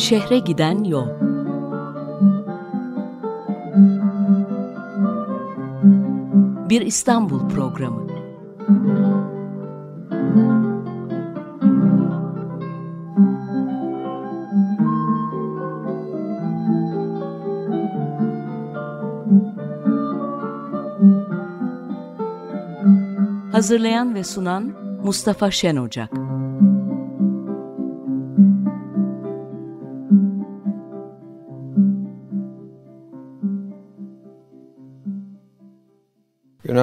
Şehre giden yol. Bir İstanbul programı. Hazırlayan ve sunan Mustafa Şen Ocak.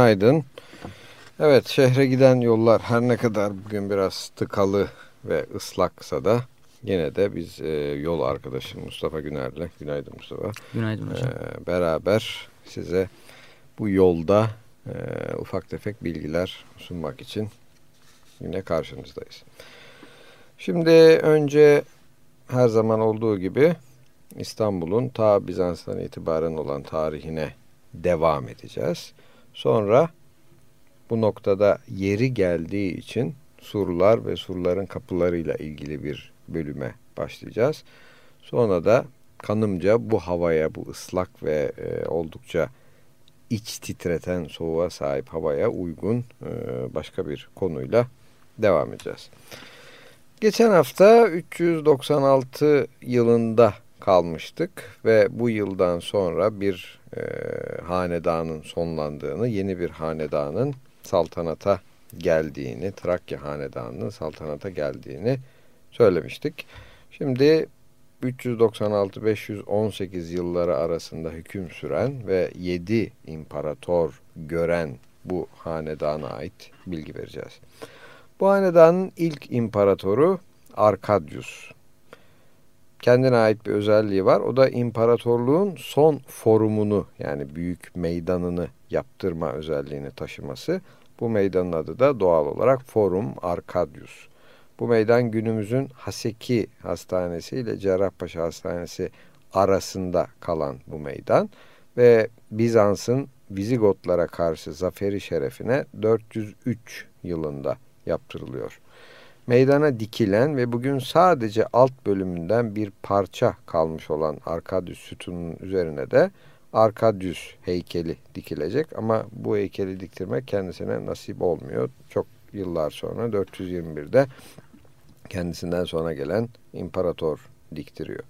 Günaydın. Evet şehre giden yollar her ne kadar bugün biraz tıkalı ve ıslaksa da yine de biz e, yol arkadaşım Mustafa Güner'le, günaydın Mustafa. Günaydın hocam. E, beraber size bu yolda e, ufak tefek bilgiler sunmak için yine karşınızdayız. Şimdi önce her zaman olduğu gibi İstanbul'un ta Bizans'tan itibaren olan tarihine devam edeceğiz. Sonra bu noktada yeri geldiği için surlar ve surların kapılarıyla ilgili bir bölüme başlayacağız. Sonra da kanımca bu havaya, bu ıslak ve e, oldukça iç titreten soğuğa sahip havaya uygun e, başka bir konuyla devam edeceğiz. Geçen hafta 396 yılında kalmıştık ve bu yıldan sonra bir e, hanedanın sonlandığını, yeni bir hanedanın saltanata geldiğini, Trakya hanedanının saltanata geldiğini söylemiştik. Şimdi 396-518 yılları arasında hüküm süren ve 7 imparator gören bu hanedana ait bilgi vereceğiz. Bu hanedanın ilk imparatoru Arkadius. Kendine ait bir özelliği var. O da imparatorluğun son forumunu yani büyük meydanını yaptırma özelliğini taşıması. Bu meydanın adı da doğal olarak Forum Arkadius. Bu meydan günümüzün Haseki Hastanesi ile Cerrahpaşa Hastanesi arasında kalan bu meydan ve Bizans'ın Vizigotlara karşı zaferi şerefine 403 yılında yaptırılıyor. Meydana dikilen ve bugün sadece alt bölümünden bir parça kalmış olan Arkadius sütununun üzerine de Arkadius heykeli dikilecek ama bu heykeli diktirmek kendisine nasip olmuyor. Çok yıllar sonra 421'de kendisinden sonra gelen imparator diktiriyor.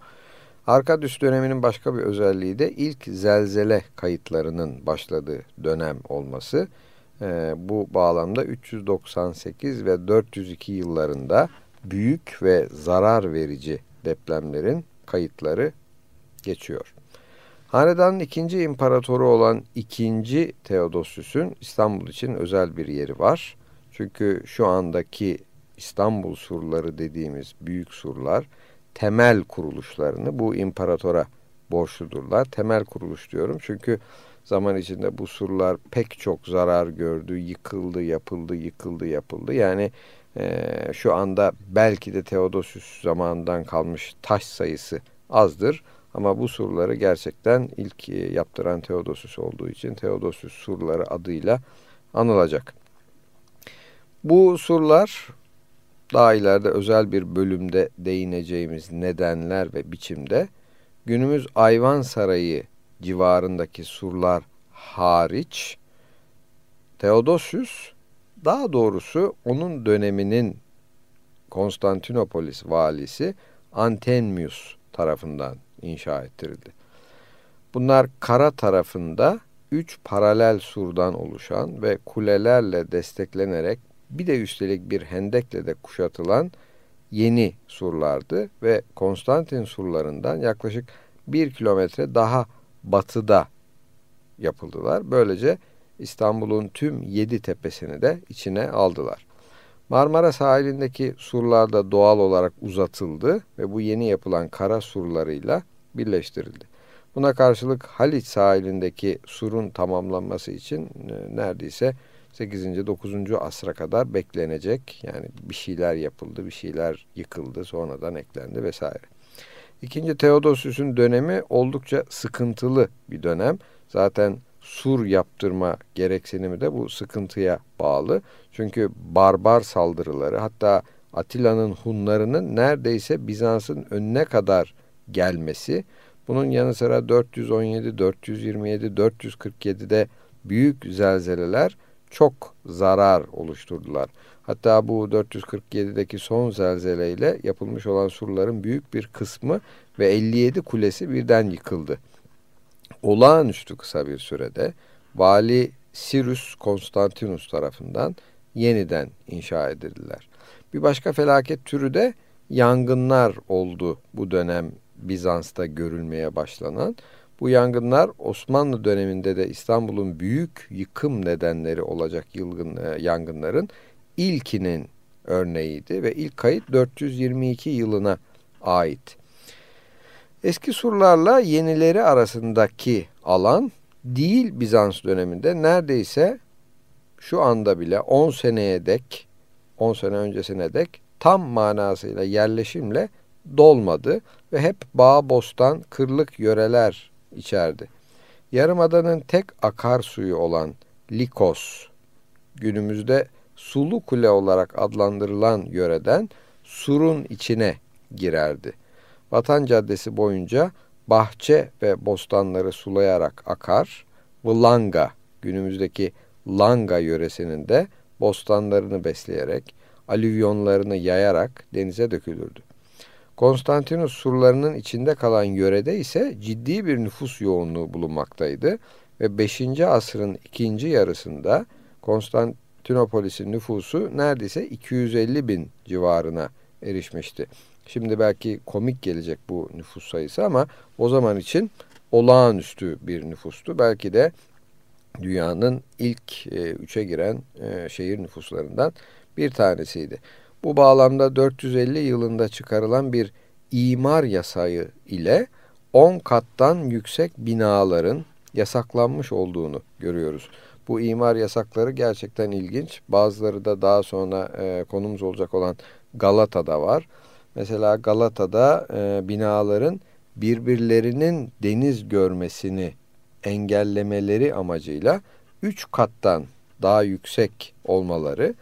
Arkadius döneminin başka bir özelliği de ilk zelzele kayıtlarının başladığı dönem olması. Ee, bu bağlamda 398 ve 402 yıllarında büyük ve zarar verici depremlerin kayıtları geçiyor. Hanedanın ikinci imparatoru olan ikinci Theodosius'un İstanbul için özel bir yeri var. Çünkü şu andaki İstanbul surları dediğimiz büyük surlar temel kuruluşlarını bu imparatora borçludurlar. Temel kuruluş diyorum çünkü zaman içinde bu surlar pek çok zarar gördü, yıkıldı, yapıldı, yıkıldı, yapıldı. Yani e, şu anda belki de Theodosius zamanından kalmış taş sayısı azdır. Ama bu surları gerçekten ilk e, yaptıran Theodosius olduğu için Theodosius surları adıyla anılacak. Bu surlar daha ileride özel bir bölümde değineceğimiz nedenler ve biçimde günümüz Ayvan Sarayı civarındaki surlar hariç Theodosius daha doğrusu onun döneminin Konstantinopolis valisi Antenmius tarafından inşa ettirildi. Bunlar kara tarafında üç paralel surdan oluşan ve kulelerle desteklenerek bir de üstelik bir hendekle de kuşatılan yeni surlardı ve Konstantin surlarından yaklaşık bir kilometre daha batıda yapıldılar. Böylece İstanbul'un tüm yedi tepesini de içine aldılar. Marmara sahilindeki surlar da doğal olarak uzatıldı ve bu yeni yapılan kara surlarıyla birleştirildi. Buna karşılık Haliç sahilindeki surun tamamlanması için e, neredeyse 8. 9. asra kadar beklenecek. Yani bir şeyler yapıldı, bir şeyler yıkıldı, sonradan eklendi vesaire. İkinci Theodosius'un dönemi oldukça sıkıntılı bir dönem. Zaten sur yaptırma gereksinimi de bu sıkıntıya bağlı. Çünkü barbar saldırıları hatta Atilla'nın Hunlarının neredeyse Bizans'ın önüne kadar gelmesi, bunun yanı sıra 417, 427, 447'de büyük zelzeleler çok zarar oluşturdular. Hatta bu 447'deki son zelzeleyle yapılmış olan surların büyük bir kısmı ve 57 kulesi birden yıkıldı. Olağanüstü kısa bir sürede vali Sirus Konstantinus tarafından yeniden inşa edildiler. Bir başka felaket türü de yangınlar oldu bu dönem Bizans'ta görülmeye başlanan. Bu yangınlar Osmanlı döneminde de İstanbul'un büyük yıkım nedenleri olacak yılgın, e, yangınların ilkinin örneğiydi ve ilk kayıt 422 yılına ait. Eski surlarla yenileri arasındaki alan değil Bizans döneminde neredeyse şu anda bile 10 seneye dek 10 sene öncesine dek tam manasıyla yerleşimle dolmadı ve hep bağ, bostan, kırlık yöreler içerdi. Yarımadanın tek akarsuyu olan Likos, günümüzde Sulu Kule olarak adlandırılan yöreden surun içine girerdi. Vatan Caddesi boyunca bahçe ve bostanları sulayarak akar, Vlanga, günümüzdeki Langa yöresinin de bostanlarını besleyerek, alüvyonlarını yayarak denize dökülürdü. Konstantinus surlarının içinde kalan yörede ise ciddi bir nüfus yoğunluğu bulunmaktaydı ve 5. asrın ikinci yarısında Konstantinopolis'in nüfusu neredeyse 250 bin civarına erişmişti. Şimdi belki komik gelecek bu nüfus sayısı ama o zaman için olağanüstü bir nüfustu. Belki de dünyanın ilk e, üçe giren e, şehir nüfuslarından bir tanesiydi. Bu bağlamda 450 yılında çıkarılan bir imar yasağı ile 10 kattan yüksek binaların yasaklanmış olduğunu görüyoruz. Bu imar yasakları gerçekten ilginç. Bazıları da daha sonra e, konumuz olacak olan Galata'da var. Mesela Galata'da e, binaların birbirlerinin deniz görmesini engellemeleri amacıyla 3 kattan daha yüksek olmaları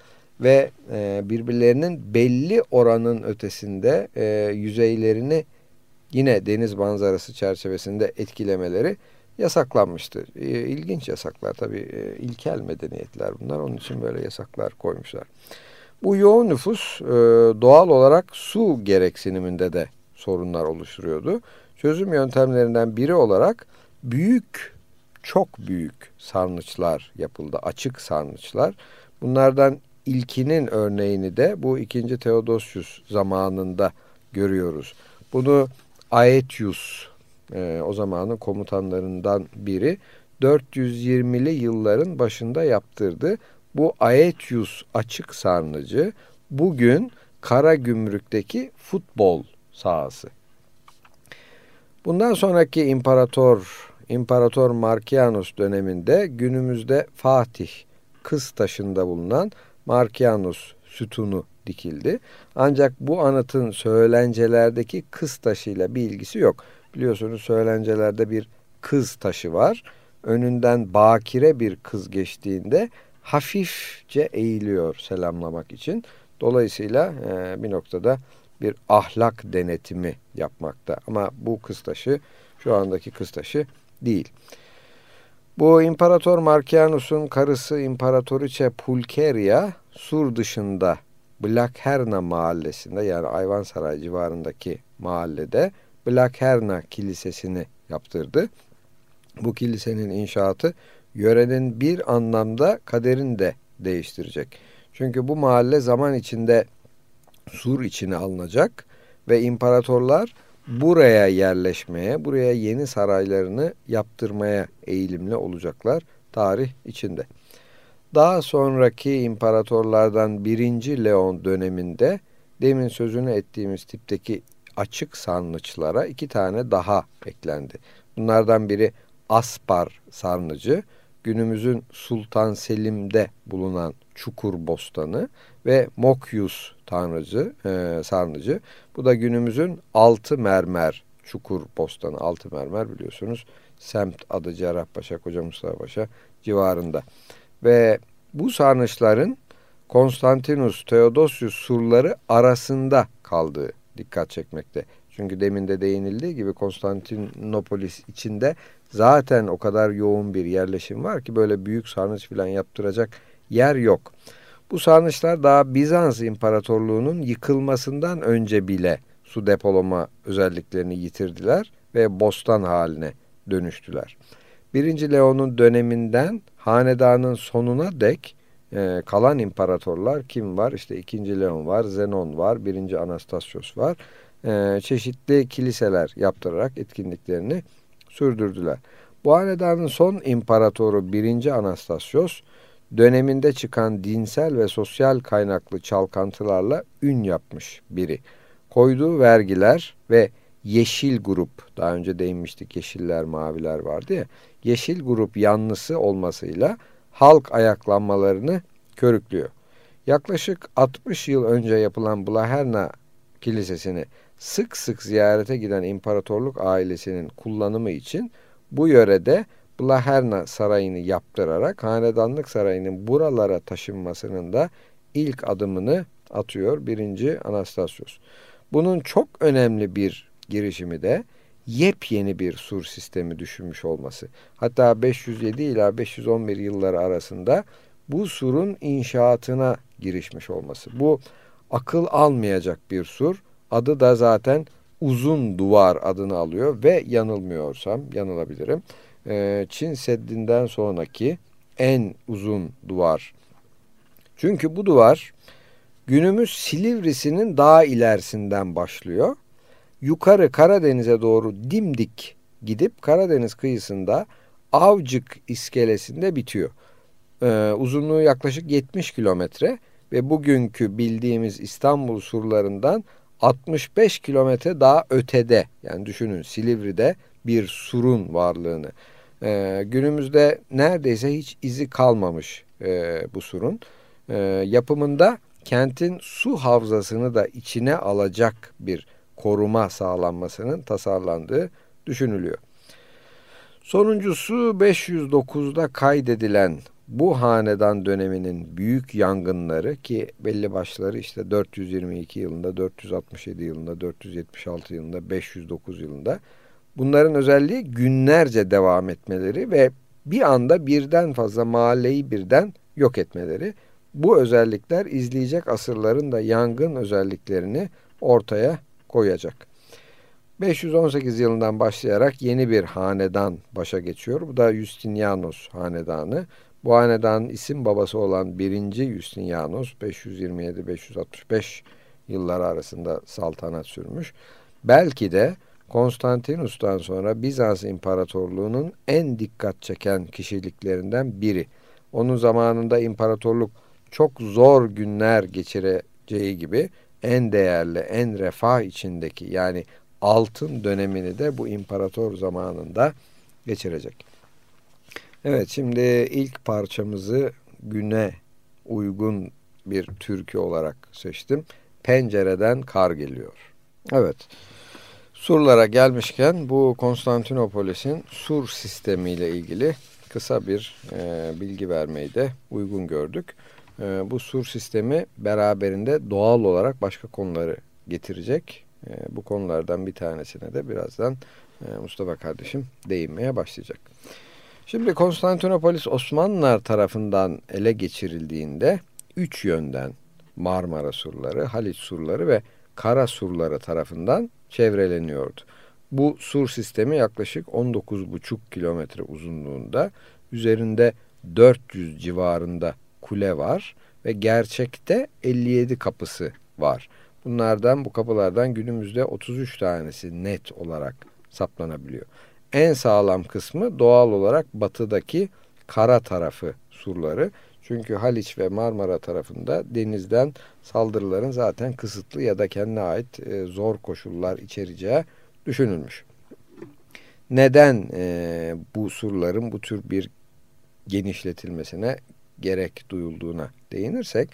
ve e, birbirlerinin belli oranın ötesinde e, yüzeylerini yine deniz manzarası çerçevesinde etkilemeleri yasaklanmıştır. E, ilginç yasaklar tabii e, ilkel medeniyetler bunlar onun için böyle yasaklar koymuşlar. Bu yoğun nüfus e, doğal olarak su gereksiniminde de sorunlar oluşturuyordu. Çözüm yöntemlerinden biri olarak büyük, çok büyük sarnıçlar yapıldı, açık sarnıçlar. Bunlardan ilkinin örneğini de bu ikinci Theodosius zamanında görüyoruz. Bunu Aetius e, o zamanın komutanlarından biri 420'li yılların başında yaptırdı. Bu Aetius açık sarnıcı bugün Kara Gümrük'teki futbol sahası. Bundan sonraki imparator İmparator Markianus döneminde günümüzde Fatih Kız Taşı'nda bulunan Markianus sütunu dikildi. Ancak bu anıtın söylencelerdeki kız taşıyla bir ilgisi yok. Biliyorsunuz söylencelerde bir kız taşı var. Önünden bakire bir kız geçtiğinde hafifçe eğiliyor selamlamak için. Dolayısıyla e, bir noktada bir ahlak denetimi yapmakta. Ama bu kız taşı şu andaki kız taşı değil. Bu İmparator Markianus'un karısı İmparatoriçe Pulcheria sur dışında Blackherna mahallesinde yani Ayvansaray civarındaki mahallede Blackherna Kilisesi'ni yaptırdı. Bu kilisenin inşaatı yörenin bir anlamda kaderini de değiştirecek. Çünkü bu mahalle zaman içinde sur içine alınacak ve imparatorlar buraya yerleşmeye, buraya yeni saraylarını yaptırmaya eğilimli olacaklar tarih içinde. Daha sonraki imparatorlardan birinci Leon döneminde demin sözünü ettiğimiz tipteki açık sarnıçlara iki tane daha eklendi. Bunlardan biri Aspar sarnıcı, günümüzün Sultan Selim'de bulunan Çukur Bostanı ve Mokyus tanrıcı, e, sarnıcı. Bu da günümüzün altı mermer Çukur Bostanı. Altı mermer biliyorsunuz semt adı Cerrahpaşa, Koca Mustafa Paşa civarında. Ve bu sarnıçların Konstantinus Theodosius surları arasında kaldığı dikkat çekmekte. Çünkü demin de değinildiği gibi Konstantinopolis içinde zaten o kadar yoğun bir yerleşim var ki böyle büyük sarnıç falan yaptıracak yer yok. Bu sarnıçlar daha Bizans İmparatorluğu'nun yıkılmasından önce bile su depolama özelliklerini yitirdiler ve bostan haline dönüştüler. Birinci Leon'un döneminden hanedanın sonuna dek e, kalan imparatorlar kim var? İşte ikinci Leon var, Zenon var, birinci Anastasios var. E, çeşitli kiliseler yaptırarak etkinliklerini sürdürdüler. Bu hanedanın son imparatoru birinci Anastasios döneminde çıkan dinsel ve sosyal kaynaklı çalkantılarla ün yapmış biri. Koyduğu vergiler ve yeşil grup, daha önce değinmiştik yeşiller maviler vardı ya, yeşil grup yanlısı olmasıyla halk ayaklanmalarını körüklüyor. Yaklaşık 60 yıl önce yapılan Blaherna Kilisesi'ni sık sık ziyarete giden imparatorluk ailesinin kullanımı için bu yörede Blaherna Sarayı'nı yaptırarak hanedanlık sarayının buralara taşınmasının da ilk adımını atıyor birinci Anastasios. Bunun çok önemli bir girişimi de yepyeni bir sur sistemi düşünmüş olması. Hatta 507 ila 511 yılları arasında bu surun inşaatına girişmiş olması. Bu akıl almayacak bir sur. Adı da zaten uzun duvar adını alıyor ve yanılmıyorsam yanılabilirim. Ee, Çin Seddi'nden sonraki en uzun duvar. Çünkü bu duvar günümüz Silivri'sinin daha ilerisinden başlıyor. Yukarı Karadeniz'e doğru dimdik gidip Karadeniz kıyısında Avcık iskelesinde bitiyor. Ee, uzunluğu yaklaşık 70 kilometre ve bugünkü bildiğimiz İstanbul surlarından 65 kilometre daha ötede yani düşünün Silivri'de bir surun varlığını. Ee, günümüzde neredeyse hiç izi kalmamış e, bu surun. Ee, yapımında kentin su havzasını da içine alacak bir koruma sağlanmasının tasarlandığı düşünülüyor. Sonuncusu 509'da kaydedilen bu hanedan döneminin büyük yangınları ki belli başları işte 422 yılında, 467 yılında, 476 yılında, 509 yılında bunların özelliği günlerce devam etmeleri ve bir anda birden fazla mahalleyi birden yok etmeleri. Bu özellikler izleyecek asırların da yangın özelliklerini ortaya koyacak. 518 yılından başlayarak yeni bir hanedan başa geçiyor. Bu da Justinianus hanedanı. Bu hanedanın isim babası olan 1. Justinianus 527-565 yılları arasında saltanat sürmüş. Belki de Konstantinus'tan sonra Bizans İmparatorluğu'nun en dikkat çeken kişiliklerinden biri. Onun zamanında imparatorluk çok zor günler geçireceği gibi en değerli, en refah içindeki yani altın dönemini de bu imparator zamanında geçirecek. Evet şimdi ilk parçamızı güne uygun bir türkü olarak seçtim. Pencereden kar geliyor. Evet. Surlara gelmişken bu Konstantinopolis'in sur sistemiyle ilgili kısa bir e, bilgi vermeyi de uygun gördük. E, bu sur sistemi beraberinde doğal olarak başka konuları getirecek. E, bu konulardan bir tanesine de birazdan e, Mustafa kardeşim değinmeye başlayacak. Şimdi Konstantinopolis Osmanlılar tarafından ele geçirildiğinde üç yönden Marmara surları, Haliç surları ve Kara surları tarafından çevreleniyordu. Bu sur sistemi yaklaşık 19,5 kilometre uzunluğunda, üzerinde 400 civarında kule var ve gerçekte 57 kapısı var. Bunlardan bu kapılardan günümüzde 33 tanesi net olarak saplanabiliyor. En sağlam kısmı doğal olarak batıdaki kara tarafı surları. Çünkü Haliç ve Marmara tarafında denizden saldırıların zaten kısıtlı ya da kendine ait e, zor koşullar içereceği düşünülmüş. Neden e, bu surların bu tür bir genişletilmesine gerek duyulduğuna değinirsek,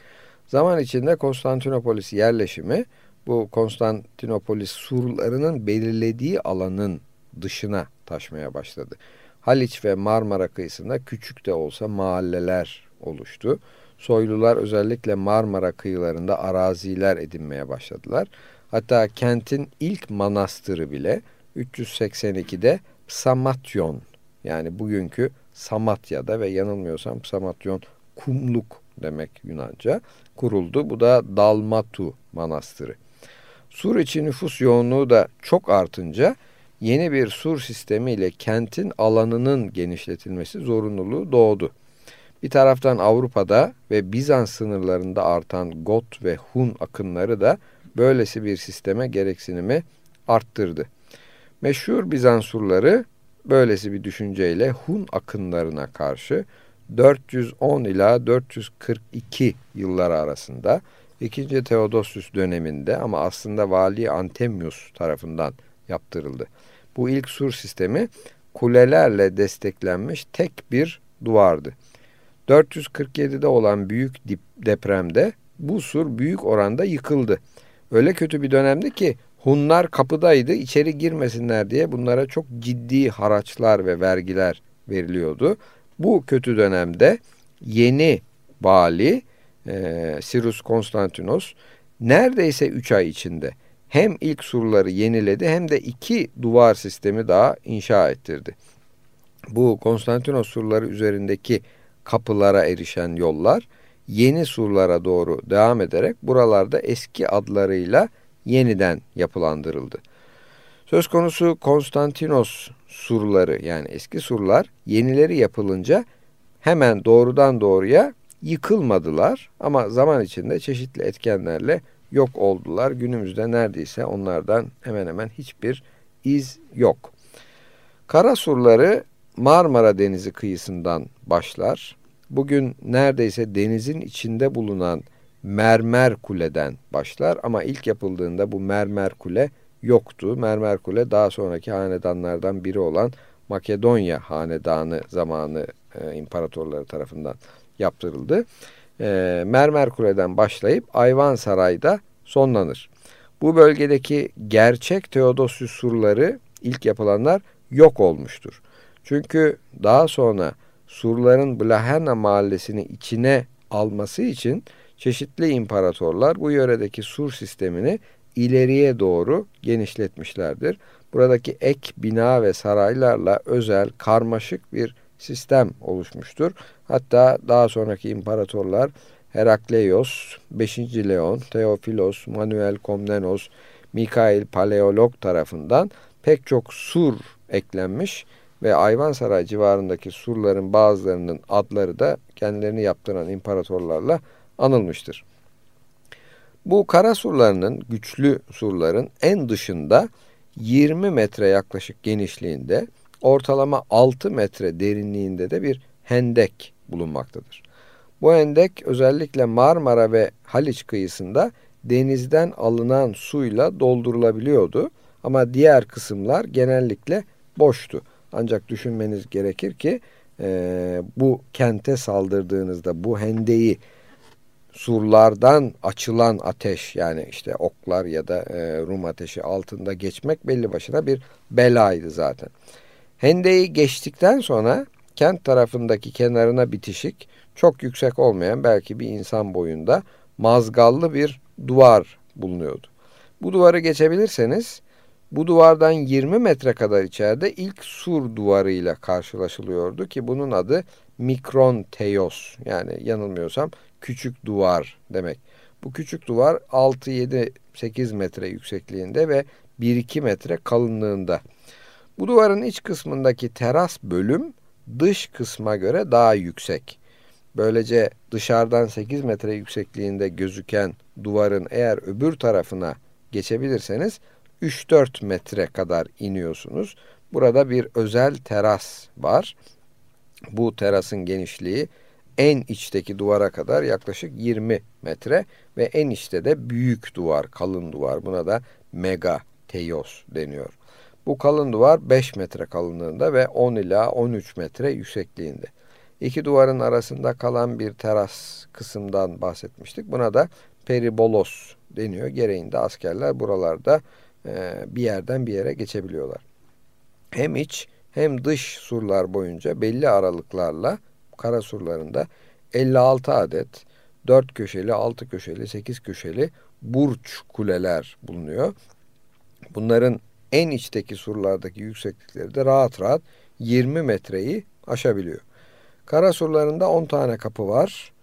zaman içinde Konstantinopolis yerleşimi bu Konstantinopolis surlarının belirlediği alanın dışına taşmaya başladı. Haliç ve Marmara kıyısında küçük de olsa mahalleler oluştu. soylular özellikle Marmara kıyılarında araziler edinmeye başladılar. Hatta kentin ilk manastırı bile 382'de Samatyon yani bugünkü Samatya'da ve yanılmıyorsam Samatyon kumluk demek Yunanca kuruldu. Bu da Dalmatu Manastırı. Sur içi nüfus yoğunluğu da çok artınca yeni bir sur sistemiyle kentin alanının genişletilmesi zorunluluğu doğdu. Bir taraftan Avrupa'da ve Bizans sınırlarında artan Got ve Hun akınları da böylesi bir sisteme gereksinimi arttırdı. Meşhur Bizans surları böylesi bir düşünceyle Hun akınlarına karşı 410 ila 442 yılları arasında 2. Theodosius döneminde ama aslında Vali Antemius tarafından yaptırıldı. Bu ilk sur sistemi kulelerle desteklenmiş tek bir duvardı. 447'de olan büyük depremde bu sur büyük oranda yıkıldı. Öyle kötü bir dönemdi ki Hunlar kapıdaydı içeri girmesinler diye bunlara çok ciddi haraçlar ve vergiler veriliyordu. Bu kötü dönemde yeni vali e, Sirus Konstantinos neredeyse 3 ay içinde hem ilk surları yeniledi hem de iki duvar sistemi daha inşa ettirdi. Bu Konstantinos surları üzerindeki kapılara erişen yollar yeni surlara doğru devam ederek buralarda eski adlarıyla yeniden yapılandırıldı. Söz konusu Konstantinos surları yani eski surlar yenileri yapılınca hemen doğrudan doğruya yıkılmadılar ama zaman içinde çeşitli etkenlerle yok oldular. Günümüzde neredeyse onlardan hemen hemen hiçbir iz yok. Kara surları Marmara Denizi kıyısından başlar. Bugün neredeyse denizin içinde bulunan mermer kuleden başlar ama ilk yapıldığında bu mermer kule yoktu. Mermer kule daha sonraki hanedanlardan biri olan Makedonya hanedanı zamanı e, imparatorları tarafından yaptırıldı. E, mermer kuleden başlayıp Ayvansaray'da sonlanır. Bu bölgedeki gerçek Teodosius surları ilk yapılanlar yok olmuştur. Çünkü daha sonra surların Blaherna mahallesini içine alması için çeşitli imparatorlar bu yöredeki sur sistemini ileriye doğru genişletmişlerdir. Buradaki ek bina ve saraylarla özel karmaşık bir sistem oluşmuştur. Hatta daha sonraki imparatorlar Herakleios, 5. Leon, Theophilos, Manuel Komnenos, Mikail Paleolog tarafından pek çok sur eklenmiş ve Ayvansaray civarındaki surların bazılarının adları da kendilerini yaptıran imparatorlarla anılmıştır. Bu kara surlarının, güçlü surların en dışında 20 metre yaklaşık genişliğinde, ortalama 6 metre derinliğinde de bir hendek bulunmaktadır. Bu hendek özellikle Marmara ve Haliç kıyısında denizden alınan suyla doldurulabiliyordu ama diğer kısımlar genellikle boştu. Ancak düşünmeniz gerekir ki e, bu kente saldırdığınızda bu hendeyi surlardan açılan ateş yani işte oklar ya da e, Rum ateşi altında geçmek belli başına bir belaydı zaten. Hendeyi geçtikten sonra kent tarafındaki kenarına bitişik çok yüksek olmayan belki bir insan boyunda mazgallı bir duvar bulunuyordu. Bu duvarı geçebilirseniz bu duvardan 20 metre kadar içeride ilk sur duvarıyla karşılaşılıyordu ki bunun adı Mikron Teos yani yanılmıyorsam küçük duvar demek. Bu küçük duvar 6-7-8 metre yüksekliğinde ve 1-2 metre kalınlığında. Bu duvarın iç kısmındaki teras bölüm dış kısma göre daha yüksek. Böylece dışarıdan 8 metre yüksekliğinde gözüken duvarın eğer öbür tarafına geçebilirseniz 3-4 metre kadar iniyorsunuz. Burada bir özel teras var. Bu terasın genişliği en içteki duvara kadar yaklaşık 20 metre ve en içte de büyük duvar, kalın duvar. Buna da mega teios deniyor. Bu kalın duvar 5 metre kalınlığında ve 10 ila 13 metre yüksekliğinde. İki duvarın arasında kalan bir teras kısımdan bahsetmiştik. Buna da peribolos deniyor. Gereğinde askerler buralarda e, bir yerden bir yere geçebiliyorlar. Hem iç hem dış surlar boyunca belli aralıklarla kara surlarında 56 adet dört köşeli, altı köşeli, sekiz köşeli burç kuleler bulunuyor. Bunların en içteki surlardaki yükseklikleri de rahat rahat 20 metreyi aşabiliyor. Kara surlarında 10 tane kapı var.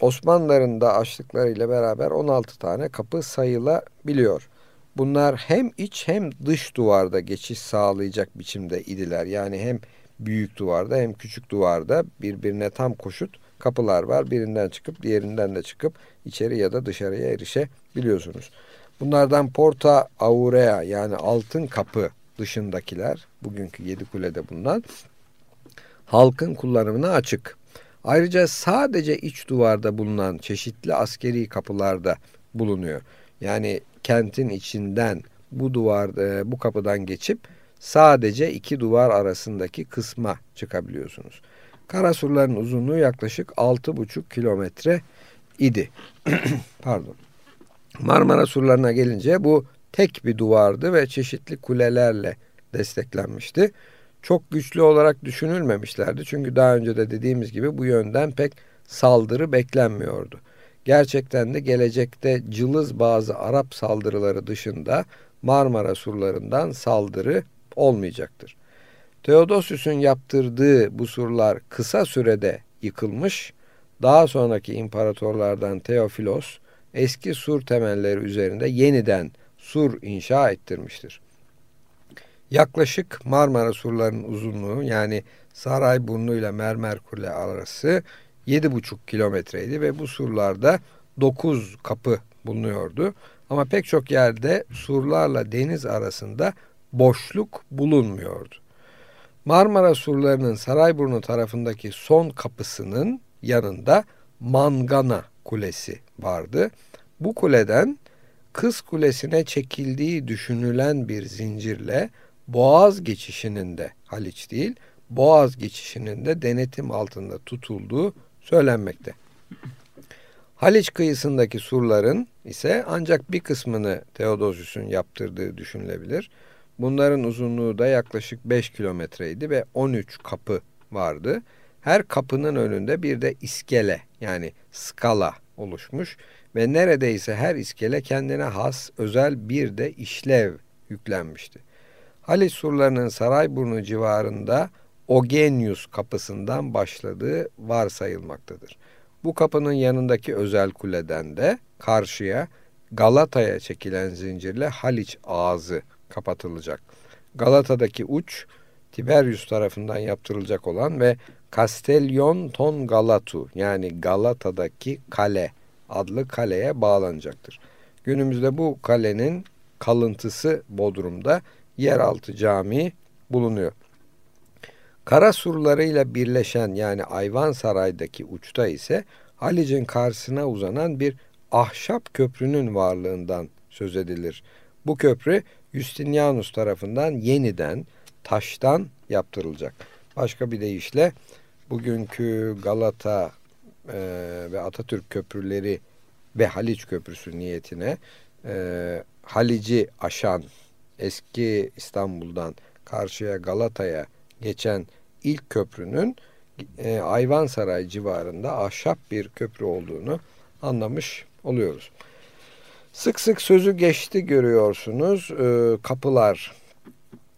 Osmanlıların da açtıklarıyla beraber 16 tane kapı sayılabiliyor. Bunlar hem iç hem dış duvarda geçiş sağlayacak biçimde idiler. Yani hem büyük duvarda hem küçük duvarda birbirine tam koşut kapılar var. Birinden çıkıp diğerinden de çıkıp içeri ya da dışarıya erişebiliyorsunuz. Bunlardan Porta Aurea yani altın kapı dışındakiler bugünkü yedi kulede bulunan halkın kullanımına açık. Ayrıca sadece iç duvarda bulunan çeşitli askeri kapılarda bulunuyor. Yani kentin içinden bu duvar e, bu kapıdan geçip sadece iki duvar arasındaki kısma çıkabiliyorsunuz. Karasurların uzunluğu yaklaşık 6,5 kilometre idi. Pardon. Marmara surlarına gelince bu tek bir duvardı ve çeşitli kulelerle desteklenmişti. Çok güçlü olarak düşünülmemişlerdi. Çünkü daha önce de dediğimiz gibi bu yönden pek saldırı beklenmiyordu. Gerçekten de gelecekte cılız bazı Arap saldırıları dışında Marmara surlarından saldırı olmayacaktır. Theodosius'un yaptırdığı bu surlar kısa sürede yıkılmış, daha sonraki imparatorlardan Theophilos eski sur temelleri üzerinde yeniden sur inşa ettirmiştir. Yaklaşık Marmara surlarının uzunluğu yani Sarayburnu ile Mermer Kule arası 7,5 kilometreydi ve bu surlarda 9 kapı bulunuyordu. Ama pek çok yerde surlarla deniz arasında boşluk bulunmuyordu. Marmara surlarının Sarayburnu tarafındaki son kapısının yanında Mangana Kulesi vardı. Bu kuleden Kız Kulesi'ne çekildiği düşünülen bir zincirle Boğaz geçişinin de Haliç değil, Boğaz geçişinin de denetim altında tutulduğu söylenmekte. Haliç kıyısındaki surların ise ancak bir kısmını Theodosius'un yaptırdığı düşünülebilir. Bunların uzunluğu da yaklaşık 5 kilometreydi ve 13 kapı vardı. Her kapının önünde bir de iskele yani skala oluşmuş ve neredeyse her iskele kendine has özel bir de işlev yüklenmişti. Haliç surlarının Sarayburnu civarında Ogenius kapısından başladığı varsayılmaktadır. Bu kapının yanındaki özel kuleden de karşıya Galata'ya çekilen zincirle Haliç ağzı kapatılacak. Galata'daki uç Tiberius tarafından yaptırılacak olan ve Castellion Ton Galatu yani Galata'daki kale adlı kaleye bağlanacaktır. Günümüzde bu kalenin kalıntısı Bodrum'da yeraltı cami bulunuyor. Kara surlarıyla birleşen yani Ayvansaray'daki uçta ise Halic'in karşısına uzanan bir ahşap köprünün varlığından söz edilir. Bu köprü Justinianus tarafından yeniden taştan yaptırılacak. Başka bir deyişle bugünkü Galata e, ve Atatürk köprüleri ve Haliç Köprüsü niyetine e, Halic'i aşan eski İstanbul'dan karşıya Galata'ya geçen ilk köprünün e, Ayvansaray civarında ahşap bir köprü olduğunu anlamış oluyoruz. Sık sık sözü geçti görüyorsunuz. E, kapılar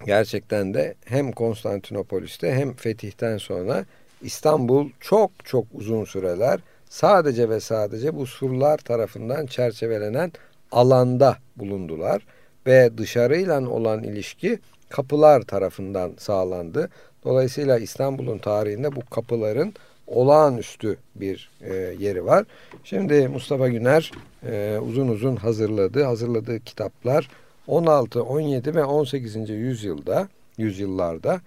gerçekten de hem Konstantinopolis'te hem fetihten sonra İstanbul çok çok uzun süreler sadece ve sadece bu surlar tarafından çerçevelenen alanda bulundular ve dışarıyla olan ilişki kapılar tarafından sağlandı. Dolayısıyla İstanbul'un tarihinde bu kapıların olağanüstü bir e, yeri var. Şimdi Mustafa Güner e, uzun uzun hazırladığı, hazırladığı kitaplar 16, 17 ve 18. yüzyılda, yüzyıllarda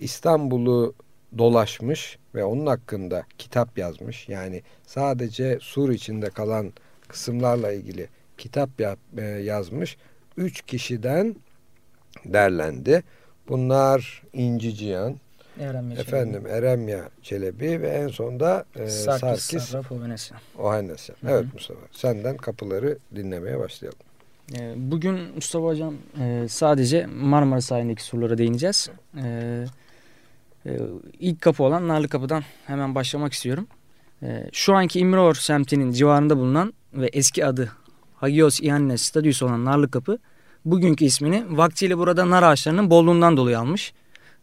İstanbul'u dolaşmış ve onun hakkında kitap yazmış. Yani sadece sur içinde kalan kısımlarla ilgili kitap e, yazmış. Üç kişiden derlendi. Bunlar İnci Cihan, Eremya efendim Çelebi. Eremya Çelebi ve en sonda e, Sarkis, Sarkis Ohanesya. Evet Mustafa senden kapıları dinlemeye başlayalım. E, bugün Mustafa Hocam e, sadece Marmara sahilindeki surlara değineceğiz. E, ilk kapı olan Narlı Kapı'dan hemen başlamak istiyorum. E, şu anki İmror semtinin civarında bulunan ve eski adı Hagios Iannes Stadius olan Narlı Kapı bugünkü ismini vaktiyle burada nar ağaçlarının bolluğundan dolayı almış.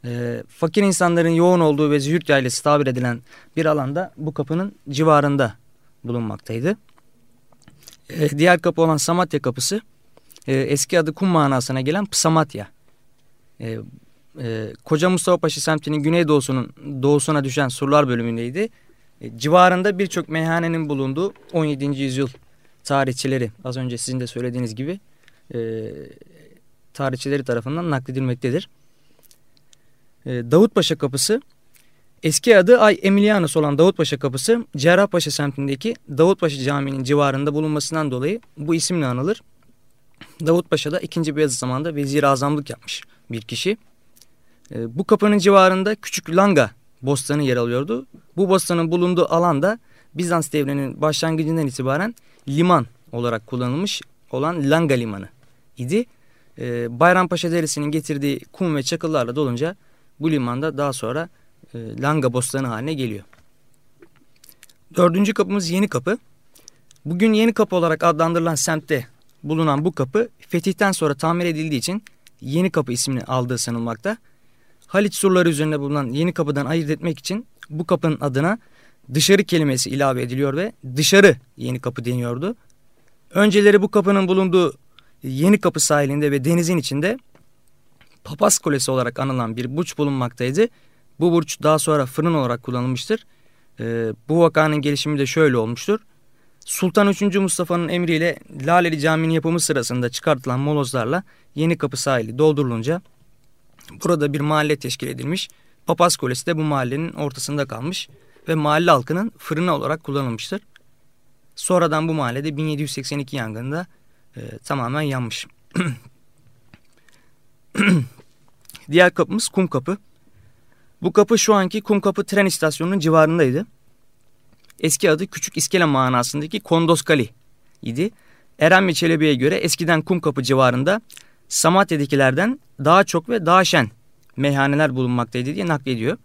E, fakir insanların yoğun olduğu ve züğürt yaylası tabir edilen bir alanda bu kapının civarında bulunmaktaydı. E, diğer kapı olan Samatya kapısı e, eski adı kum manasına gelen Psamatya. E, e, Koca Mustafa Paşa semtinin güneydoğusunun doğusuna düşen surlar bölümündeydi. E, civarında birçok meyhanenin bulunduğu 17. yüzyıl tarihçileri az önce sizin de söylediğiniz gibi e, tarihçileri tarafından nakledilmektedir. E, Davutpaşa Kapısı eski adı Ay Emilianus olan Davutpaşa Kapısı Cerrahpaşa semtindeki Davutpaşa Camii'nin civarında bulunmasından dolayı bu isimle anılır. Davutpaşa da 2. Beyazıt zamanında vezir azamlık yapmış bir kişi. E, bu kapının civarında Küçük Langa bostanı yer alıyordu. Bu bostanın bulunduğu alanda Bizans devrinin başlangıcından itibaren liman olarak kullanılmış olan Langa Limanı idi. E, Bayrampaşa Deresi'nin getirdiği kum ve çakıllarla dolunca bu limanda daha sonra e, Langa Bostanı haline geliyor. Dördüncü kapımız Yeni Kapı. Bugün Yeni Kapı olarak adlandırılan semtte bulunan bu kapı fetihten sonra tamir edildiği için Yeni Kapı ismini aldığı sanılmakta. Haliç surları üzerinde bulunan Yeni Kapı'dan ayırt etmek için bu kapının adına dışarı kelimesi ilave ediliyor ve dışarı Yeni Kapı deniyordu. Önceleri bu kapının bulunduğu Yeni Kapı sahilinde ve denizin içinde Papaz Kulesi olarak anılan bir burç bulunmaktaydı. Bu burç daha sonra fırın olarak kullanılmıştır. Ee, bu vakanın gelişimi de şöyle olmuştur. Sultan 3. Mustafa'nın emriyle Laleli Camii'nin yapımı sırasında çıkartılan molozlarla Yeni Kapı sahili doldurulunca burada bir mahalle teşkil edilmiş. Papaz Kulesi de bu mahallenin ortasında kalmış ve mahalle halkının fırını olarak kullanılmıştır. Sonradan bu mahallede 1782 yangında e, tamamen yanmış. Diğer kapımız Kum Kapı. Bu kapı şu anki Kum Kapı tren istasyonunun civarındaydı. Eski adı Küçük İskele manasındaki Kondoskali idi. Eren ve Çelebi'ye göre eskiden Kum Kapı civarında Samatya'dakilerden daha çok ve daha şen meyhaneler bulunmaktaydı diye naklediyor.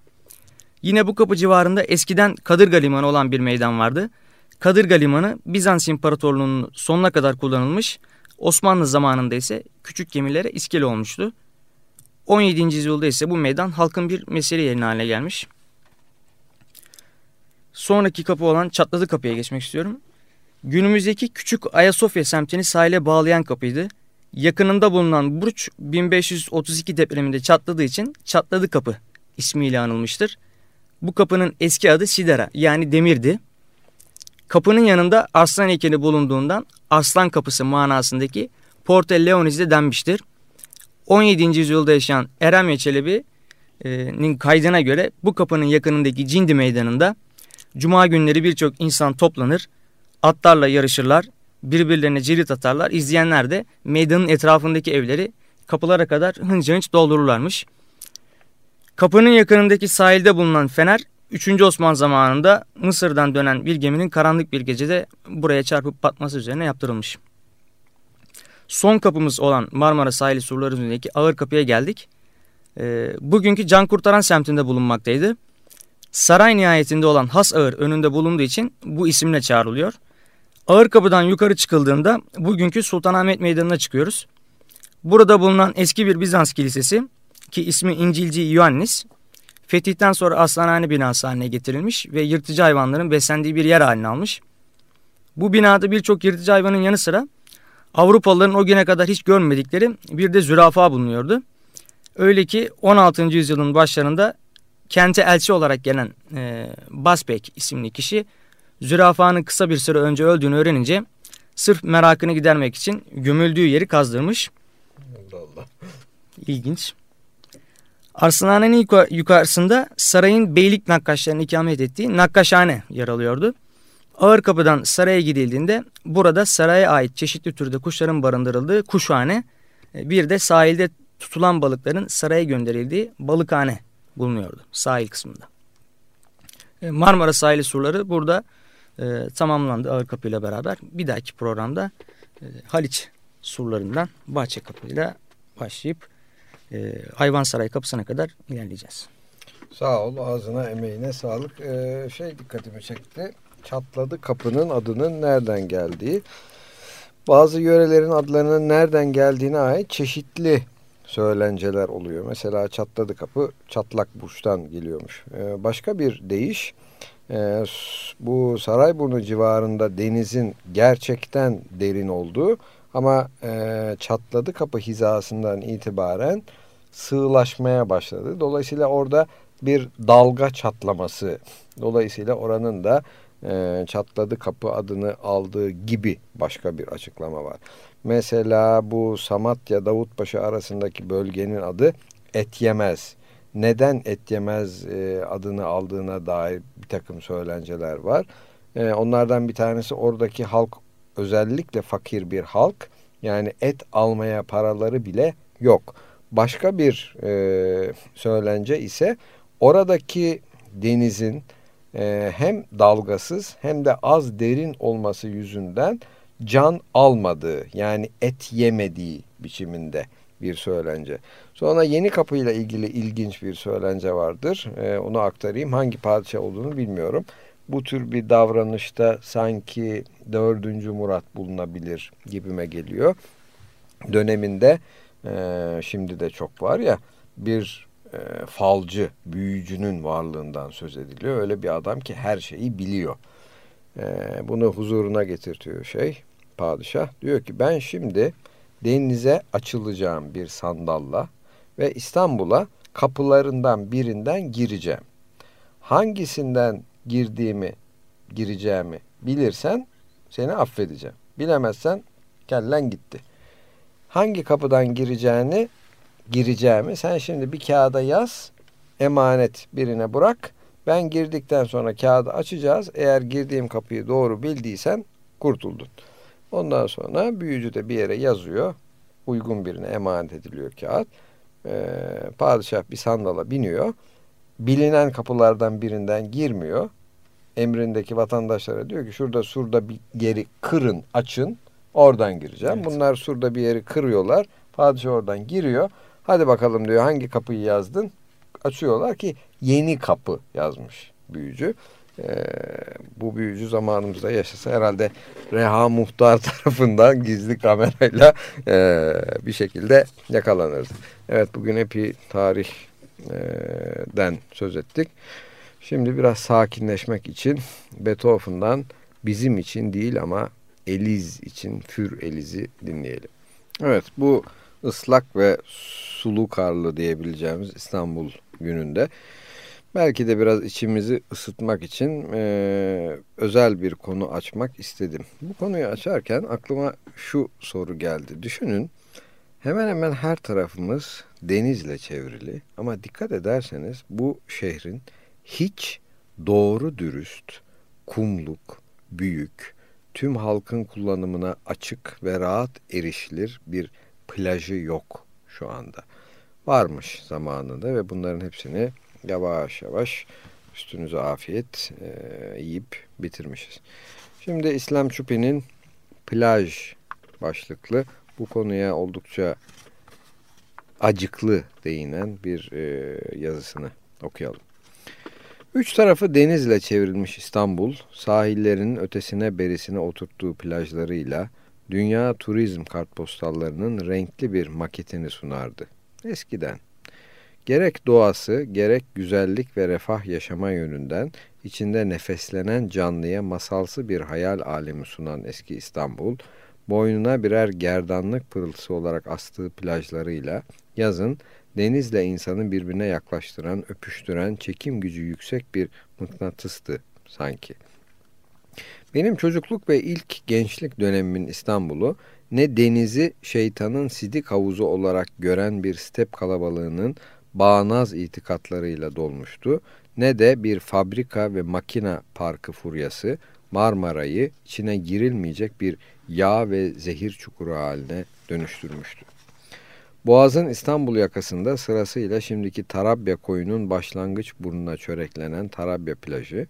Yine bu kapı civarında eskiden Kadırga Limanı olan bir meydan vardı. Kadırga Limanı Bizans İmparatorluğu'nun sonuna kadar kullanılmış. Osmanlı zamanında ise küçük gemilere iskele olmuştu. 17. yüzyılda ise bu meydan halkın bir mesele yerine haline gelmiş. Sonraki kapı olan Çatladı Kapı'ya geçmek istiyorum. Günümüzdeki küçük Ayasofya semtini sahile bağlayan kapıydı. Yakınında bulunan Burç 1532 depreminde çatladığı için Çatladı Kapı ismiyle anılmıştır. Bu kapının eski adı Sidera yani demirdi. Kapının yanında aslan heykeli bulunduğundan aslan kapısı manasındaki Porte Leonis'de denmiştir. 17. yüzyılda yaşayan Eremye Çelebi'nin kaydına göre bu kapının yakınındaki Cindi Meydanı'nda Cuma günleri birçok insan toplanır, atlarla yarışırlar, birbirlerine cirit atarlar. İzleyenler de meydanın etrafındaki evleri kapılara kadar hınca hınç doldururlarmış. Kapının yakınındaki sahilde bulunan fener 3. Osman zamanında Mısır'dan dönen bir geminin karanlık bir gecede buraya çarpıp batması üzerine yaptırılmış. Son kapımız olan Marmara sahili surları üzerindeki ağır kapıya geldik. E, bugünkü can kurtaran semtinde bulunmaktaydı. Saray nihayetinde olan Has Ağır önünde bulunduğu için bu isimle çağrılıyor. Ağır kapıdan yukarı çıkıldığında bugünkü Sultanahmet Meydanı'na çıkıyoruz. Burada bulunan eski bir Bizans kilisesi ki ismi İncilci Ioannis, fetihten sonra aslanhane binası haline getirilmiş ve yırtıcı hayvanların beslendiği bir yer haline almış. Bu binada birçok yırtıcı hayvanın yanı sıra Avrupalıların o güne kadar hiç görmedikleri bir de zürafa bulunuyordu. Öyle ki 16. yüzyılın başlarında kente elçi olarak gelen e, Basbek isimli kişi zürafanın kısa bir süre önce öldüğünü öğrenince sırf merakını gidermek için gömüldüğü yeri kazdırmış. Allah Allah. İlginç. Arslanhane'nin yukarısında sarayın beylik nakkaşlarının ikamet ettiği nakkaşhane yer alıyordu. Ağır kapıdan saraya gidildiğinde burada saraya ait çeşitli türde kuşların barındırıldığı kuşhane, e, bir de sahilde tutulan balıkların saraya gönderildiği balıkhane bulunuyordu sahil kısmında. E, Marmara sahili surları burada e, tamamlandı ağır kapıyla beraber. Bir dahaki programda e, Haliç surlarından Bahçe kapıyla başlayıp e, Hayvansaray kapısına kadar ilerleyeceğiz. Sağ ol ağzına emeğine sağlık. Ee, şey dikkatimi çekti. çatladı kapının adının nereden geldiği. Bazı yörelerin adlarının nereden geldiğine ait çeşitli söylenceler oluyor. Mesela çatladı kapı çatlak burçtan geliyormuş. Ee, başka bir deyiş e, bu Sarayburnu civarında denizin gerçekten derin olduğu ama e, çatladı kapı hizasından itibaren sığlaşmaya başladı. Dolayısıyla orada bir dalga çatlaması. Dolayısıyla oranın da e, çatladı kapı adını aldığı gibi başka bir açıklama var. Mesela bu Samatya Davutpaşa arasındaki bölgenin adı Etyemez. Neden Etyemez e, adını aldığına dair bir takım söylenceler var. E, onlardan bir tanesi oradaki halk özellikle fakir bir halk. Yani et almaya paraları bile yok. Başka bir e, söylence ise oradaki denizin e, hem dalgasız hem de az derin olması yüzünden can almadığı yani et yemediği biçiminde bir söylence. Sonra Yeni Kapı ile ilgili ilginç bir söylence vardır. Ee, onu aktarayım. Hangi padişah olduğunu bilmiyorum. Bu tür bir davranışta sanki 4. Murat bulunabilir gibime geliyor. Döneminde e, şimdi de çok var ya bir e, falcı, büyücünün varlığından söz ediliyor. Öyle bir adam ki her şeyi biliyor. E, bunu huzuruna getirtiyor şey padişah. Diyor ki ben şimdi denize açılacağım bir sandalla ve İstanbul'a kapılarından birinden gireceğim. Hangisinden girdiğimi, gireceğimi bilirsen seni affedeceğim. Bilemezsen kellen gitti. Hangi kapıdan gireceğini, gireceğimi sen şimdi bir kağıda yaz, emanet birine bırak. Ben girdikten sonra kağıdı açacağız. Eğer girdiğim kapıyı doğru bildiysen kurtuldun. Ondan sonra büyücü de bir yere yazıyor. Uygun birine emanet ediliyor kağıt. Ee, padişah bir sandala biniyor. Bilinen kapılardan birinden girmiyor. Emrindeki vatandaşlara diyor ki şurada surda bir yeri kırın, açın. Oradan gireceğim. Evet. Bunlar surda bir yeri kırıyorlar. Padişah oradan giriyor. Hadi bakalım diyor hangi kapıyı yazdın? Açıyorlar ki yeni kapı yazmış büyücü e, bu büyücü zamanımızda yaşasa herhalde Reha Muhtar tarafından gizli kamerayla e, bir şekilde yakalanırdı. Evet bugün epi tarihden söz ettik. Şimdi biraz sakinleşmek için Beethoven'dan bizim için değil ama Eliz için Für Eliz'i dinleyelim. Evet bu ıslak ve sulu karlı diyebileceğimiz İstanbul gününde Belki de biraz içimizi ısıtmak için e, özel bir konu açmak istedim. Bu konuyu açarken aklıma şu soru geldi. Düşünün hemen hemen her tarafımız denizle çevrili ama dikkat ederseniz bu şehrin hiç doğru dürüst, kumluk, büyük, tüm halkın kullanımına açık ve rahat erişilir bir plajı yok şu anda. Varmış zamanında ve bunların hepsini yavaş yavaş üstünüze afiyet e, yiyip bitirmişiz. Şimdi İslam Çupi'nin plaj başlıklı bu konuya oldukça acıklı değinen bir e, yazısını okuyalım. Üç tarafı denizle çevrilmiş İstanbul, sahillerinin ötesine berisine oturttuğu plajlarıyla dünya turizm kartpostallarının renkli bir maketini sunardı. Eskiden Gerek doğası, gerek güzellik ve refah yaşama yönünden içinde nefeslenen canlıya masalsı bir hayal alemi sunan eski İstanbul, boynuna birer gerdanlık pırıltısı olarak astığı plajlarıyla yazın denizle insanı birbirine yaklaştıran, öpüştüren, çekim gücü yüksek bir mıknatıstı sanki. Benim çocukluk ve ilk gençlik dönemimin İstanbul'u ne denizi şeytanın sidik havuzu olarak gören bir step kalabalığının bağnaz itikatlarıyla dolmuştu ne de bir fabrika ve makina parkı furyası Marmara'yı içine girilmeyecek bir yağ ve zehir çukuru haline dönüştürmüştü. Boğaz'ın İstanbul yakasında sırasıyla şimdiki Tarabya koyunun başlangıç burnuna çöreklenen Tarabya plajı,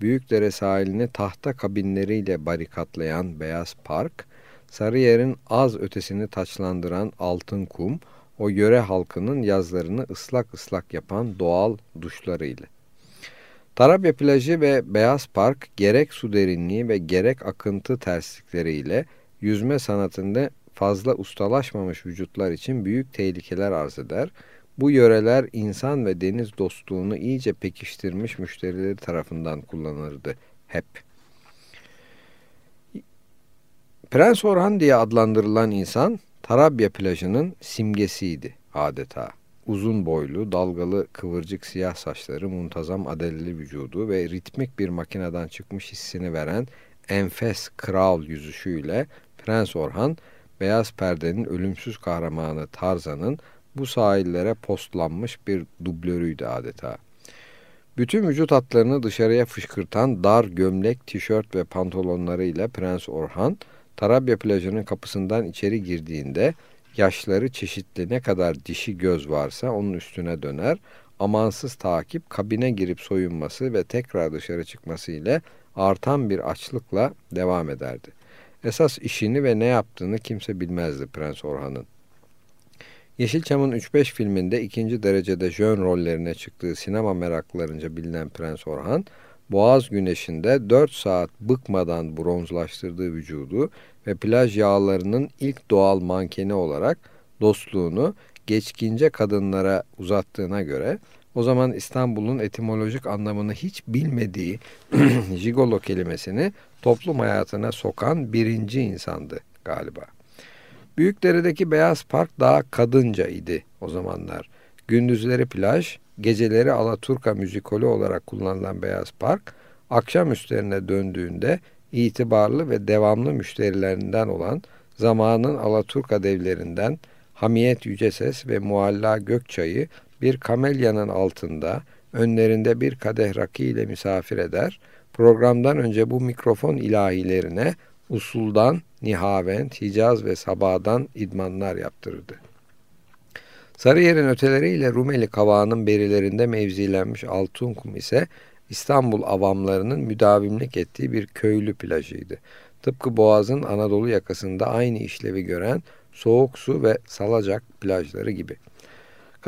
Büyükdere sahilini tahta kabinleriyle barikatlayan Beyaz Park, Sarıyer'in az ötesini taçlandıran Altın Kum, o yöre halkının yazlarını ıslak ıslak yapan doğal duşlarıyla. Tarabya plajı ve Beyaz Park gerek su derinliği ve gerek akıntı terslikleriyle yüzme sanatında fazla ustalaşmamış vücutlar için büyük tehlikeler arz eder. Bu yöreler insan ve deniz dostluğunu iyice pekiştirmiş müşterileri tarafından kullanırdı hep. Prens Orhan diye adlandırılan insan Tarabya plajının simgesiydi adeta. Uzun boylu, dalgalı, kıvırcık siyah saçları, muntazam adelli vücudu ve ritmik bir makineden çıkmış hissini veren enfes kral yüzüşüyle Prens Orhan, Beyaz Perde'nin ölümsüz kahramanı Tarzan'ın bu sahillere postlanmış bir dublörüydü adeta. Bütün vücut hatlarını dışarıya fışkırtan dar gömlek, tişört ve pantolonlarıyla Prens Orhan, Tarabya plajının kapısından içeri girdiğinde yaşları çeşitli ne kadar dişi göz varsa onun üstüne döner, amansız takip kabine girip soyunması ve tekrar dışarı çıkması ile artan bir açlıkla devam ederdi. Esas işini ve ne yaptığını kimse bilmezdi Prens Orhan'ın. Yeşilçam'ın 3-5 filminde ikinci derecede jön rollerine çıktığı sinema meraklılarınca bilinen Prens Orhan, Boğaz güneşinde 4 saat bıkmadan bronzlaştırdığı vücudu ve plaj yağlarının ilk doğal mankeni olarak dostluğunu geçkince kadınlara uzattığına göre o zaman İstanbul'un etimolojik anlamını hiç bilmediği jigolo kelimesini toplum hayatına sokan birinci insandı galiba. Büyükdere'deki Beyaz Park daha kadınca idi o zamanlar. Gündüzleri plaj, geceleri Alaturka müzikoli olarak kullanılan Beyaz Park, akşam üstlerine döndüğünde itibarlı ve devamlı müşterilerinden olan zamanın Alaturka devlerinden Hamiyet Yüceses ve Mualla Gökçay'ı bir kamelyanın altında önlerinde bir kadeh rakı ile misafir eder, programdan önce bu mikrofon ilahilerine usuldan, nihavent, hicaz ve sabadan idmanlar yaptırırdı. Sarıyer'in öteleriyle Rumeli kavağının berilerinde mevzilenmiş Altınkum ise İstanbul avamlarının müdavimlik ettiği bir köylü plajıydı. Tıpkı Boğaz'ın Anadolu yakasında aynı işlevi gören soğuk su ve salacak plajları gibi.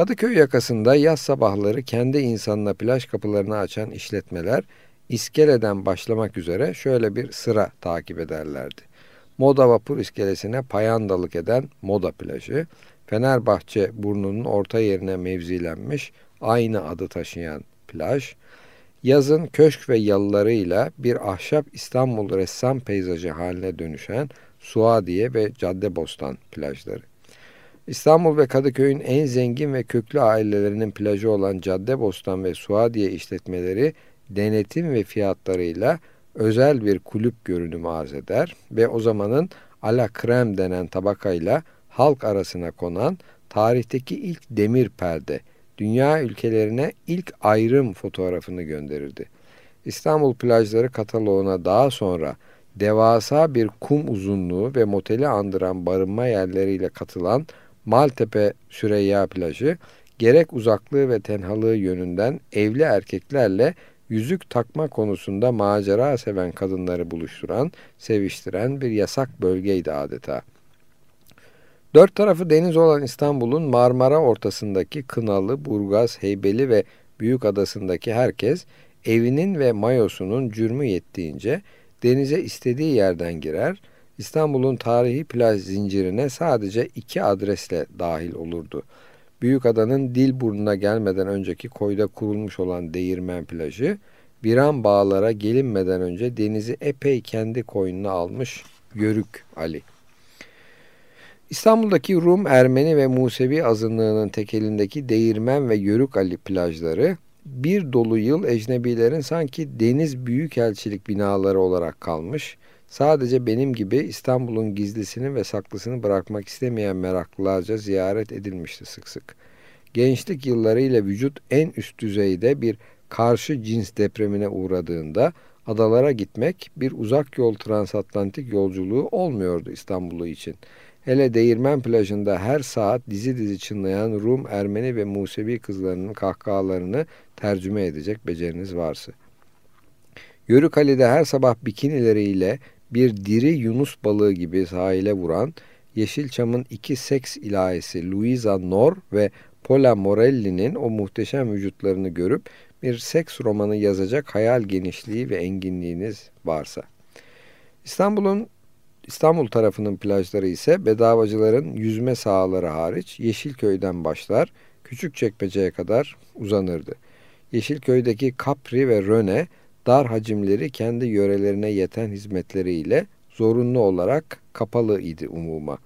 Kadıköy yakasında yaz sabahları kendi insanına plaj kapılarını açan işletmeler iskeleden başlamak üzere şöyle bir sıra takip ederlerdi. Moda vapur iskelesine payandalık eden Moda plajı, Fenerbahçe burnunun orta yerine mevzilenmiş aynı adı taşıyan plaj, yazın köşk ve yalılarıyla bir ahşap İstanbul ressam peyzajı haline dönüşen Suadiye ve Caddebostan plajları. İstanbul ve Kadıköy'ün en zengin ve köklü ailelerinin plajı olan Caddebostan ve Suadiye işletmeleri denetim ve fiyatlarıyla özel bir kulüp görünümü arz eder ve o zamanın ala krem denen tabakayla halk arasına konan tarihteki ilk demir perde, dünya ülkelerine ilk ayrım fotoğrafını gönderirdi. İstanbul plajları kataloğuna daha sonra devasa bir kum uzunluğu ve moteli andıran barınma yerleriyle katılan Maltepe Süreyya plajı gerek uzaklığı ve tenhalığı yönünden evli erkeklerle yüzük takma konusunda macera seven kadınları buluşturan, seviştiren bir yasak bölgeydi adeta. Dört tarafı deniz olan İstanbul'un Marmara ortasındaki Kınalı, Burgaz, Heybeli ve Büyük Adası'ndaki herkes evinin ve mayosunun cürmü yettiğince denize istediği yerden girer, İstanbul'un tarihi plaj zincirine sadece iki adresle dahil olurdu. Büyük Adanın dil burnuna gelmeden önceki koyda kurulmuş olan Değirmen plajı, Viran bağlara gelinmeden önce denizi epey kendi koynuna almış Yörük Ali. İstanbul'daki Rum, Ermeni ve Musevi azınlığının tekelindeki Değirmen ve Yörük Ali plajları bir dolu yıl ecnebilerin sanki deniz büyükelçilik binaları olarak kalmış, sadece benim gibi İstanbul'un gizlisini ve saklısını bırakmak istemeyen meraklılarca ziyaret edilmişti sık sık. Gençlik yıllarıyla vücut en üst düzeyde bir karşı cins depremine uğradığında adalara gitmek bir uzak yol transatlantik yolculuğu olmuyordu İstanbul'u için. Hele Değirmen plajında her saat dizi dizi çınlayan Rum, Ermeni ve Musevi kızlarının kahkahalarını tercüme edecek beceriniz varsa. Yörük Ali'de her sabah bikinileriyle bir diri Yunus balığı gibi sahile vuran Yeşilçam'ın iki seks ilahisi Luisa Nor ve Pola Morelli'nin o muhteşem vücutlarını görüp bir seks romanı yazacak hayal genişliği ve enginliğiniz varsa. İstanbul'un İstanbul tarafının plajları ise bedavacıların yüzme sahaları hariç Yeşilköy'den başlar, Küçükçekmece'ye kadar uzanırdı. Yeşilköy'deki Capri ve Röne dar hacimleri kendi yörelerine yeten hizmetleriyle zorunlu olarak kapalı idi umuma.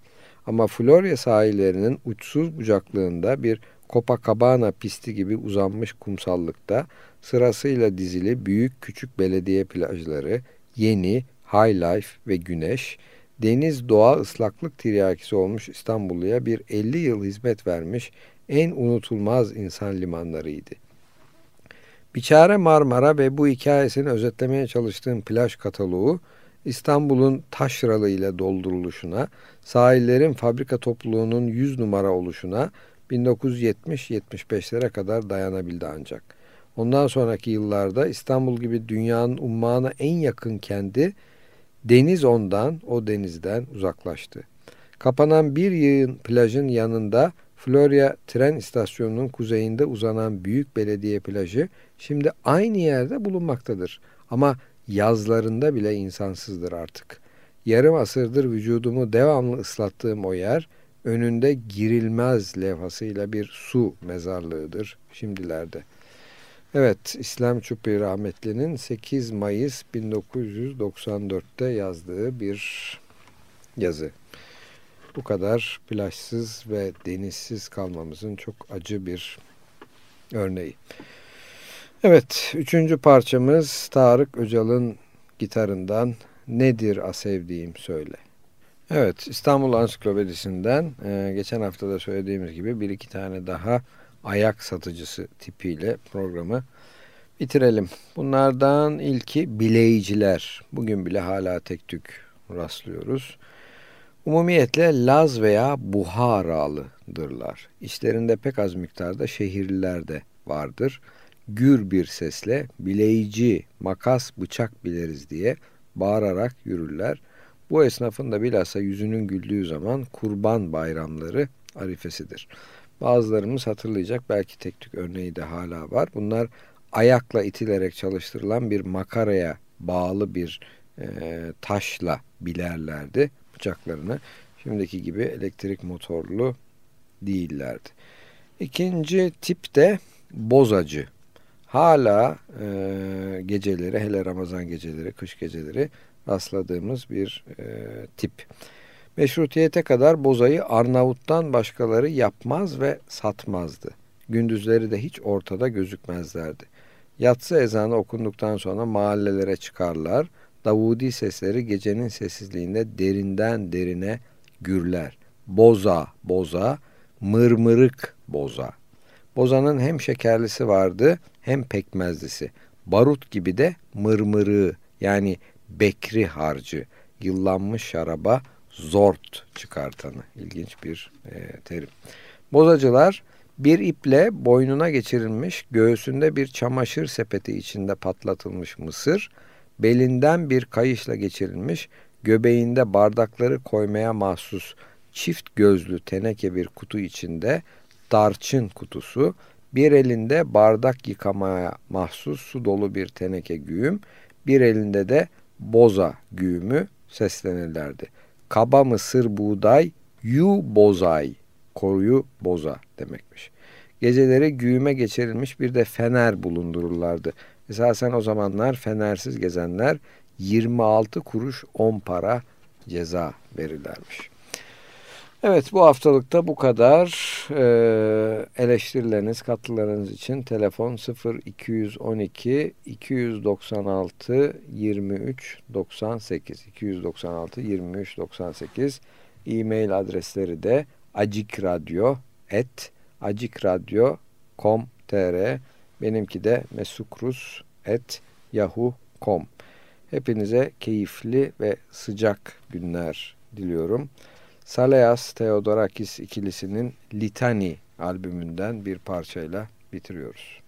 Ama Florya sahillerinin uçsuz bucaklığında bir Copacabana pisti gibi uzanmış kumsallıkta sırasıyla dizili büyük küçük belediye plajları, yeni, high life ve güneş, deniz doğa ıslaklık tiryakisi olmuş İstanbulluya bir 50 yıl hizmet vermiş en unutulmaz insan limanlarıydı. Biçare Marmara ve bu hikayesini özetlemeye çalıştığım plaj kataloğu İstanbul'un taşralı ile dolduruluşuna, sahillerin fabrika topluluğunun 100 numara oluşuna 1970-75'lere kadar dayanabildi ancak. Ondan sonraki yıllarda İstanbul gibi dünyanın ummağına en yakın kendi deniz ondan, o denizden uzaklaştı. Kapanan bir yığın plajın yanında Florya tren istasyonunun kuzeyinde uzanan büyük belediye plajı şimdi aynı yerde bulunmaktadır. Ama yazlarında bile insansızdır artık. Yarım asırdır vücudumu devamlı ıslattığım o yer önünde girilmez levhasıyla bir su mezarlığıdır şimdilerde. Evet, İslam Çupi rahmetlinin 8 Mayıs 1994'te yazdığı bir yazı. Bu kadar plajsız ve denizsiz kalmamızın çok acı bir örneği. Evet, üçüncü parçamız Tarık Öcal'ın gitarından Nedir A Sevdiğim Söyle. Evet, İstanbul Ansiklopedisinden e, geçen hafta da söylediğimiz gibi bir iki tane daha ayak satıcısı tipiyle programı bitirelim. Bunlardan ilki bileyiciler. Bugün bile hala tek tük rastlıyoruz. Umumiyetle Laz veya Buharalıdırlar. İçlerinde pek az miktarda şehirliler de vardır. Gür bir sesle bileyici, makas, bıçak biliriz diye bağırarak yürürler. Bu esnafın da bilhassa yüzünün güldüğü zaman kurban bayramları arifesidir. Bazılarımız hatırlayacak belki tek tük örneği de hala var. Bunlar ayakla itilerek çalıştırılan bir makaraya bağlı bir e, taşla bilerlerdi bıçaklarını. Şimdiki gibi elektrik motorlu değillerdi. İkinci tip de bozacı. Hala e, geceleri, hele Ramazan geceleri, kış geceleri rastladığımız bir e, tip. Meşrutiyete kadar bozayı Arnavut'tan başkaları yapmaz ve satmazdı. Gündüzleri de hiç ortada gözükmezlerdi. Yatsı ezanı okunduktan sonra mahallelere çıkarlar. Davudi sesleri gecenin sessizliğinde derinden derine gürler. Boza, boza, mırmırık boza. Bozanın hem şekerlisi vardı hem pekmezlisi. Barut gibi de mırmırığı yani bekri harcı, yıllanmış şaraba zort çıkartanı. İlginç bir e, terim. Bozacılar bir iple boynuna geçirilmiş, göğsünde bir çamaşır sepeti içinde patlatılmış mısır, belinden bir kayışla geçirilmiş, göbeğinde bardakları koymaya mahsus çift gözlü teneke bir kutu içinde darçın kutusu, bir elinde bardak yıkamaya mahsus su dolu bir teneke güğüm, bir elinde de boza güğümü seslenirlerdi. Kaba mısır buğday, yu bozay, koruyu boza demekmiş. Geceleri güğüme geçirilmiş bir de fener bulundururlardı. Esasen o zamanlar fenersiz gezenler 26 kuruş 10 para ceza verirlermiş. Evet bu haftalıkta bu kadar. Ee, eleştirileriniz, katkılarınız için telefon 0 212 296 23 98 296 23 98 e-mail adresleri de acikradyo et acikradyo.com.tr benimki de mesukrus et yahoo.com Hepinize keyifli ve sıcak günler diliyorum. Saleas Theodorakis ikilisinin Litani albümünden bir parçayla bitiriyoruz.